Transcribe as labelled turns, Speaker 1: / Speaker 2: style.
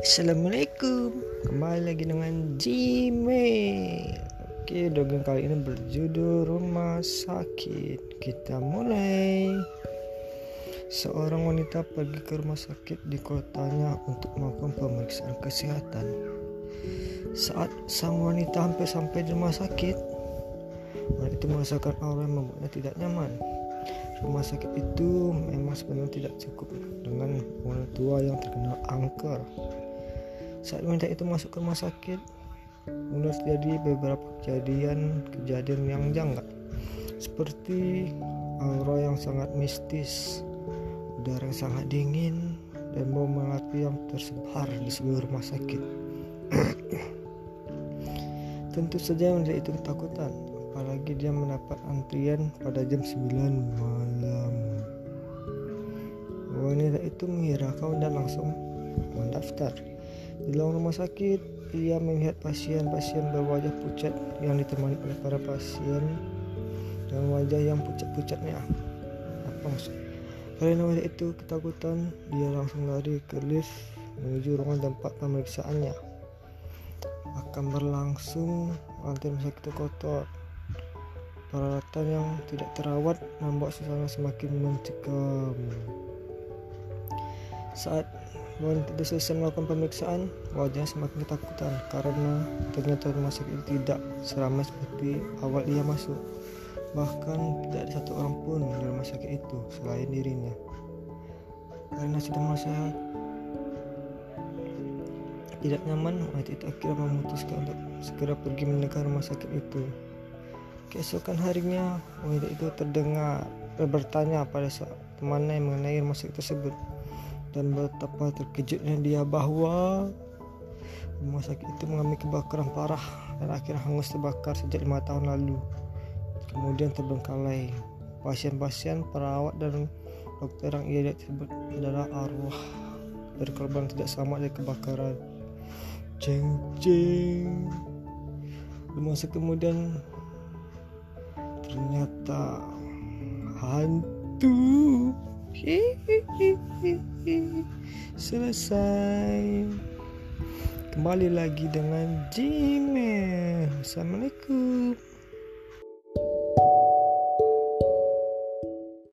Speaker 1: Assalamualaikum. Kembali lagi dengan Gmail. Oke dongeng kali ini berjudul Rumah Sakit. Kita mulai. Seorang wanita pergi ke rumah sakit di kotanya untuk melakukan pemeriksaan kesehatan. Saat sang wanita hampir sampai di rumah sakit Wanita itu merasakan aura yang membuatnya tidak nyaman. Rumah sakit itu memang sebenarnya tidak cukup dengan orang tua yang terkena angker saat wanita itu masuk ke rumah sakit, mulai terjadi beberapa kejadian-kejadian yang janggal, seperti aura yang sangat mistis, udara yang sangat dingin, dan bau melati yang tersebar di seluruh rumah sakit. Tentu saja wanita itu ketakutan, apalagi dia mendapat antrian pada jam 9 malam. Wanita itu mengira kau dan langsung mendaftar. Di dalam rumah sakit, ia melihat pasien-pasien berwajah pucat yang ditemani oleh para pasien dan wajah yang pucat-pucatnya. Apa maksud? Karena wanita itu ketakutan, dia langsung lari ke lift menuju ruangan tempat pemeriksaannya. Akan berlangsung lantai rumah sakit itu kotor. Peralatan yang tidak terawat membuat suasana semakin mencekam. Saat itu selesai melakukan pemeriksaan, wajah semakin ketakutan karena ternyata rumah sakit itu tidak seramai seperti awal ia masuk. Bahkan tidak ada satu orang pun di rumah sakit itu selain dirinya. Karena sudah merasa tidak nyaman, wanita itu akhirnya memutuskan untuk segera pergi meninggalkan rumah sakit itu. Keesokan harinya, wanita itu terdengar bertanya pada temannya mengenai rumah sakit tersebut dan betapa terkejutnya dia bahwa rumah sakit itu mengalami kebakaran parah dan akhirnya hangus terbakar sejak lima tahun lalu. Kemudian terbengkalai. Pasien-pasien, perawat dan dokter yang ia tersebut adalah arwah dari korban tidak selamat dari kebakaran. Jeng jeng. Masa kemudian ternyata hantu. Selesai. Kembali lagi dengan Gmail. Assalamualaikum.